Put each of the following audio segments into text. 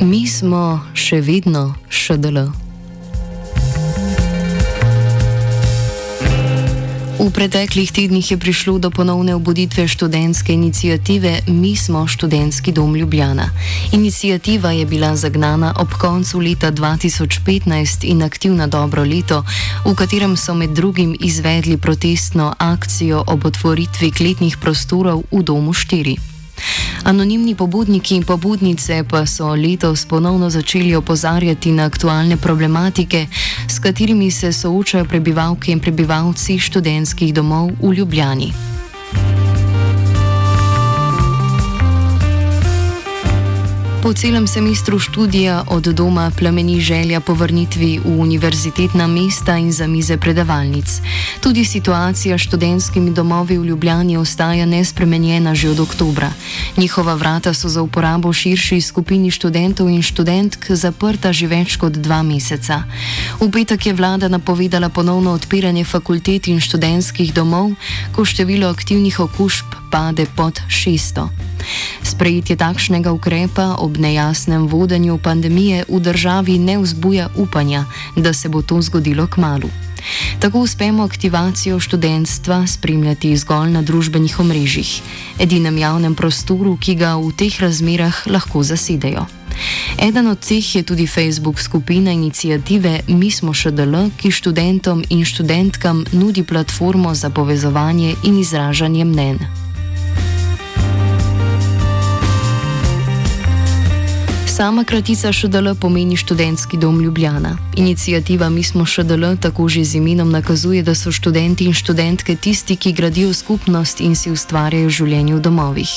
Mi smo še vedno šedelo. V preteklih tednih je prišlo do ponovne obuditve študentske inicijative Mi smo študentski dom Ljubljana. Inicijativa je bila zagnana ob koncu leta 2015 in aktivna dobro leto, v katerem so med drugim izvedli protestno akcijo ob otvoritvi kletnih prostorov v domu 4. Anonimni pobudniki in pobudnice pa so letos ponovno začeli opozarjati na aktualne problematike, s katerimi se soočajo prebivalke in prebivalci študentskih domov v Ljubljani. Po celem semestru študija od doma plameni želja po vrnitvi v univerzitetna mesta in za mize predavalnic. Tudi situacija s študentskimi domovi v Ljubljani ostaja nespremenjena že od oktobra. Njihova vrata so za uporabo širši skupini študentov in študentk zaprta že več kot dva meseca. V petek je vlada napovedala ponovno odpiranje fakultet in študentskih domov, ko število aktivnih okužb pade pod 600. Sprejetje takšnega ukrepa ob nejasnem vodenju pandemije v državi ne vzbuja upanja, da se bo to zgodilo k malu. Tako uspemo aktivacijo študentstva spremljati zgolj na družbenih omrežjih, edinem javnem prostoru, ki ga v teh razmerah lahko zasedejo. Eden od teh je tudi Facebook skupina inicijative Mi smo ŠDL, ki študentom in študentkam nudi platformo za povezovanje in izražanje mnen. Sama kratica ŠDL pomeni študentski dom Ljubljana. Inicijativa Mi smo ŠDL tako že z imenom nakazuje, da so študenti in študentke tisti, ki gradijo skupnost in si ustvarjajo življenje v domovih.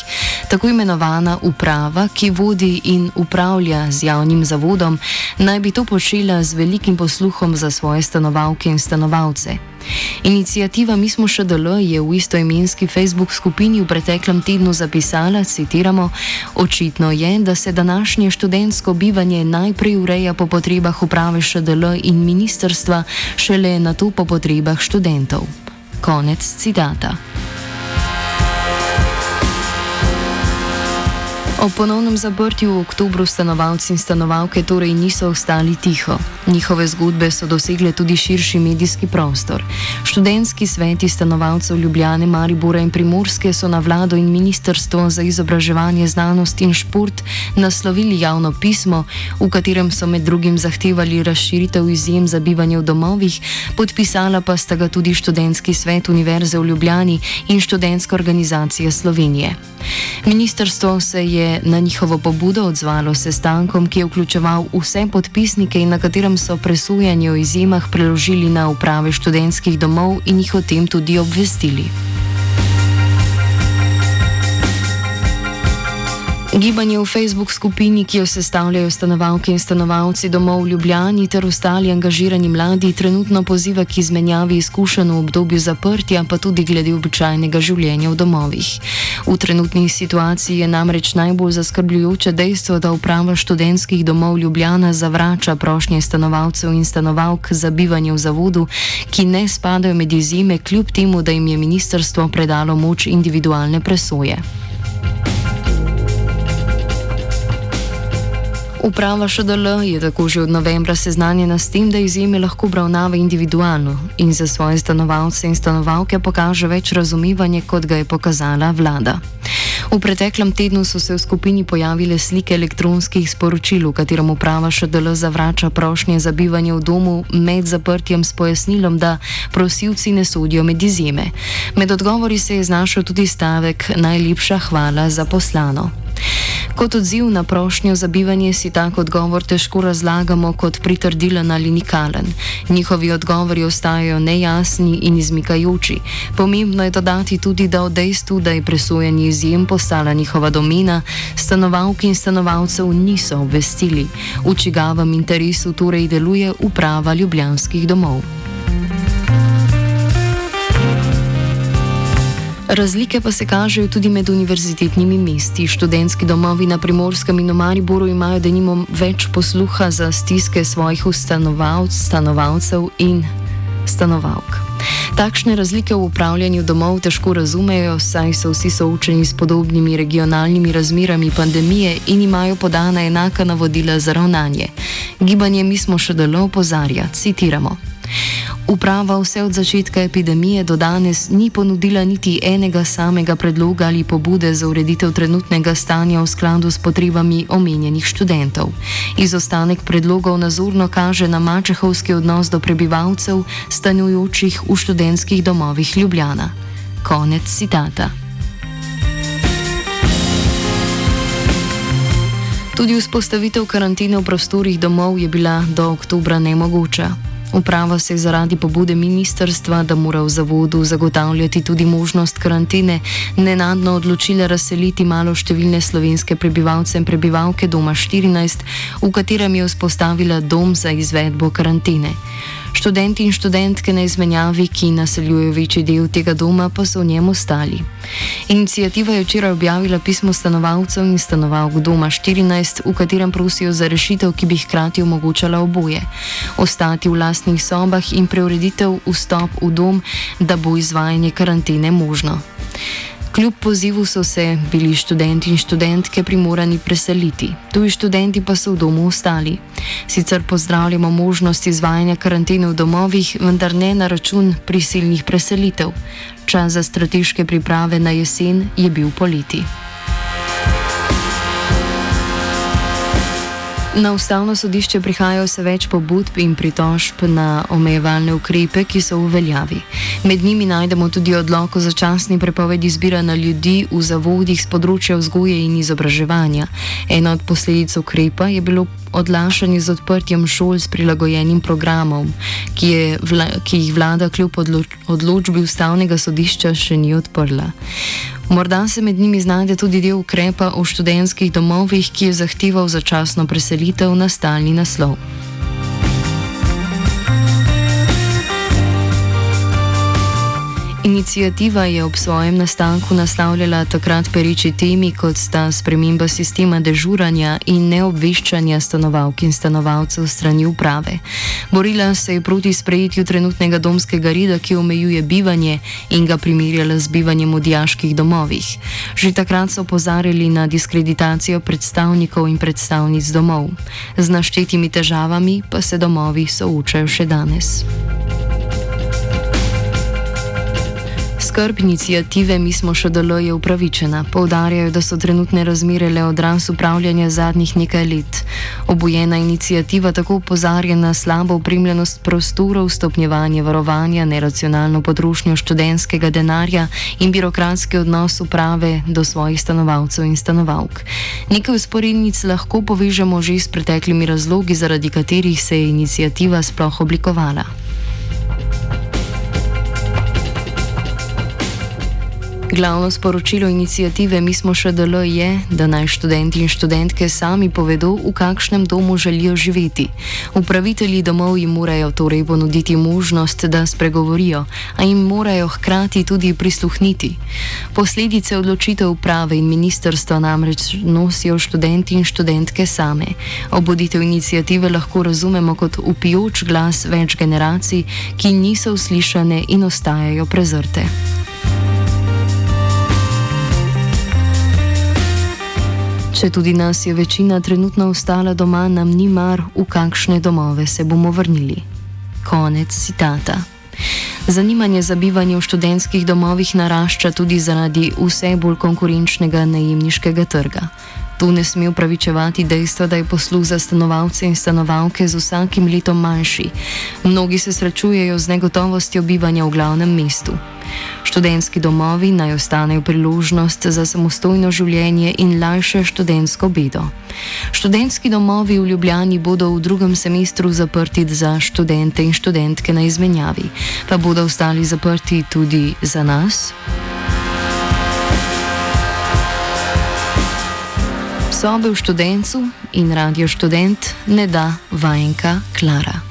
Tako imenovana uprava, ki vodi in upravlja z javnim zavodom, naj bi to počela z velikim posluhom za svoje stanovalke in stanovalce. Inicijativa Mi smo še DL je v istoimenski Facebook skupini v preteklem tednu zapisala, citiramo, očitno je, da se današnje študentsko bivanje najprej ureja po potrebah uprave ŠDL in ministerstva, šele na to po potrebah študentov. Konec citata. O ponovnem zaprtju v oktobru stanovalci in stanovalke torej niso ostali tiho. Njihove zgodbe so dosegle tudi širši medijski prostor. Študentski sveti stanovalcev Ljubljane, Maribora in Primorske so na vlado in ministrstvo za izobraževanje, znanost in šport naslovili javno pismo, v katerem so med drugim zahtevali razširitev izjem za bivanje v domovih, podpisala pa sta ga tudi študentski svet Univerze v Ljubljani in študentska organizacija Slovenije. Ministrstvo se je na njihovo pobudo odzvalo sestankom, ki je vključeval vse podpisnike in na katerem so presujanje o izjemah preložili na uprave študentskih domov in jih o tem tudi obvestili. Gibanje v Facebook skupini, ki jo sestavljajo stanovalke in stanovalci domov v Ljubljani ter ostali angažirani mladi, trenutno poziva k izmenjavi izkušenj v obdobju zaprtja, pa tudi glede običajnega življenja v domovih. V trenutni situaciji je namreč najbolj zaskrbljujoče dejstvo, da uprava študentskih domov Ljubljana zavrača prošnje stanovalcev in stanovalk za bivanje v zavodu, ki ne spadajo med izjeme, kljub temu, da jim je ministrstvo predalo moč individualne presoje. Uprava ŠDL je tako že od novembra seznanjena s tem, da izjeme lahko obravnava individualno in za svoje stanovalce in stanovalke pokaže več razumevanja, kot ga je pokazala vlada. V preteklem tednu so se v skupini pojavile slike elektronskih sporočil, v katerem uprava ŠDL zavrača prošnje za bivanje v domu med zaprtjem s pojasnilom, da prosilci ne sodijo med izjeme. Med odgovori se je znašel tudi stavek: Najlepša hvala za poslano. Kot odziv na prošnjo za bivanje si tak odgovor težko razlagamo kot pritrdilen ali nikalen. Njihovi odgovori ostajajo nejasni in izmikajoči. Pomembno je dodati tudi, da o dejstvu, da je presojanje izjem postala njihova domena, stanovalk in stanovalcev niso obvestili, v čigavem interesu torej deluje uprava ljubljanskih domov. Razlike pa se kažejo tudi med univerzitetnimi mesti. Študentski domovi na Primorskem in v Mariboru imajo denimo več posluha za stiske svojih ustanovalcev, stanovalcev in stanovalk. Takšne razlike v upravljanju domov težko razumejo, saj so vsi soočeni s podobnimi regionalnimi razmerami pandemije in imajo podana enaka navodila za ravnanje. Gibanje mi smo še delo opozarja, citiramo. Uprava vse od začetka epidemije do danes ni ponudila niti enega samega predloga ali pobude za ureditev trenutnega stanja v skladu s potrebami omenjenih študentov. Izostanek predlogov nazorno kaže na mačehovski odnos do prebivalcev, stanujočih v študentskih domovih Ljubljana. Konec citata. Tudi vzpostavitev karantene v prostorih domov je bila do oktobra nemogoča. Uprava se je zaradi pobude ministrstva, da mora v zavodu zagotavljati tudi možnost karantene, nenadno odločila razseliti malo številne slovenske prebivalce in prebivalke doma 14, v katerem je vzpostavila dom za izvedbo karantene. Študenti in študentke na izmenjavi, ki naseljujejo večji del tega doma, pa so v njem ostali. Inicijativa je včeraj objavila pismo stanovalcev in stanovalk doma 14, v katerem prosijo za rešitev, ki bi hkrati omogočala oboje: ostati v lastnih sobah in preureditev vstop v dom, da bo izvajanje karantene možno. Kljub pozivu so se bili študenti in študentke primorani preseliti, tuji študenti pa so v domu ostali. Sicer pozdravljamo možnost izvajanja karantene v domovih, vendar ne na račun prisilnih preselitev. Čas za strateške priprave na jesen je bil poleti. Na ustavno sodišče prihajajo se več pobudb in pritožb na omejevalne ukrepe, ki so v veljavi. Med njimi najdemo tudi odloko za časni prepovedi zbiranja ljudi v zavodih z področja vzgoje in izobraževanja. Ena od posledic ukrepa je bilo odlašanje z odprtjem šol s prilagojenim programom, ki, vla, ki jih vlada kljub odločbi ustavnega sodišča še ni odprla. Morda se med njimi znajde tudi del ukrepa o študentskih domovih, ki je zahteval začasno preselitev na stalni naslov. Inicijativa je ob svojem nastanku naslavljala takrat pereči temi, kot sta sprememba sistema dežuranja in neobveščanja stanovalk in stanovalcev strani uprave. Borila se je proti sprejetju trenutnega domskega reda, ki omejuje bivanje in ga primerjala z bivanjem v diaških domovih. Že takrat so opozarjali na diskreditacijo predstavnikov in predstavnic domov. Z naštetimi težavami pa se domovi soočajo še danes. Skrb inicijative Mi smo še delo je upravičena. Poudarjajo, da so trenutne razmere le odraz upravljanja zadnjih nekaj let. Obojena inicijativa tako upozarja na slabo upremljenost prostorov, stopnjevanje varovanja, neracionalno potrošnjo študentskega denarja in birokratski odnos uprave do svojih stanovalcev in stanovalk. Nekaj usporednic lahko povežemo že s preteklimi razlogi, zaradi katerih se je inicijativa sploh oblikovala. Glavno sporočilo inicijative Mi smo še delo je, da naj študenti in študentke sami povedo, v kakšnem domu želijo živeti. Upravitelji domov jim morajo torej ponuditi možnost, da spregovorijo, a jim morajo hkrati tudi prisluhniti. Posledice odločitev uprave in ministerstva namreč nosijo študenti in študentke same. Obuditev inicijative lahko razumemo kot upijoč glas več generacij, ki niso uslišane in ostajajo prezrte. Če tudi nas je večina trenutno ostala doma, nam ni mar, v kakšne domove se bomo vrnili. Konec citata. Zanimanje za bivanje v študentskih domovih narašča tudi zaradi vse bolj konkurenčnega najemniškega trga. Tu ne sme upravičevati dejstva, da je posluh za stanovalce in stanovalke z vsakim letom manjši. Mnogi se srečujejo z negotovostjo bivanja v glavnem mestu. Študentski domovi naj ostanejo priložnost za samostojno življenje in lajše študentsko bedo. Študentski domovi v Ljubljani bodo v drugem semestru zaprti za študente in študentke na izmenjavi, pa bodo ostali zaprti tudi za nas. Sobe v študencu in radio študent ne da vajenka Klara.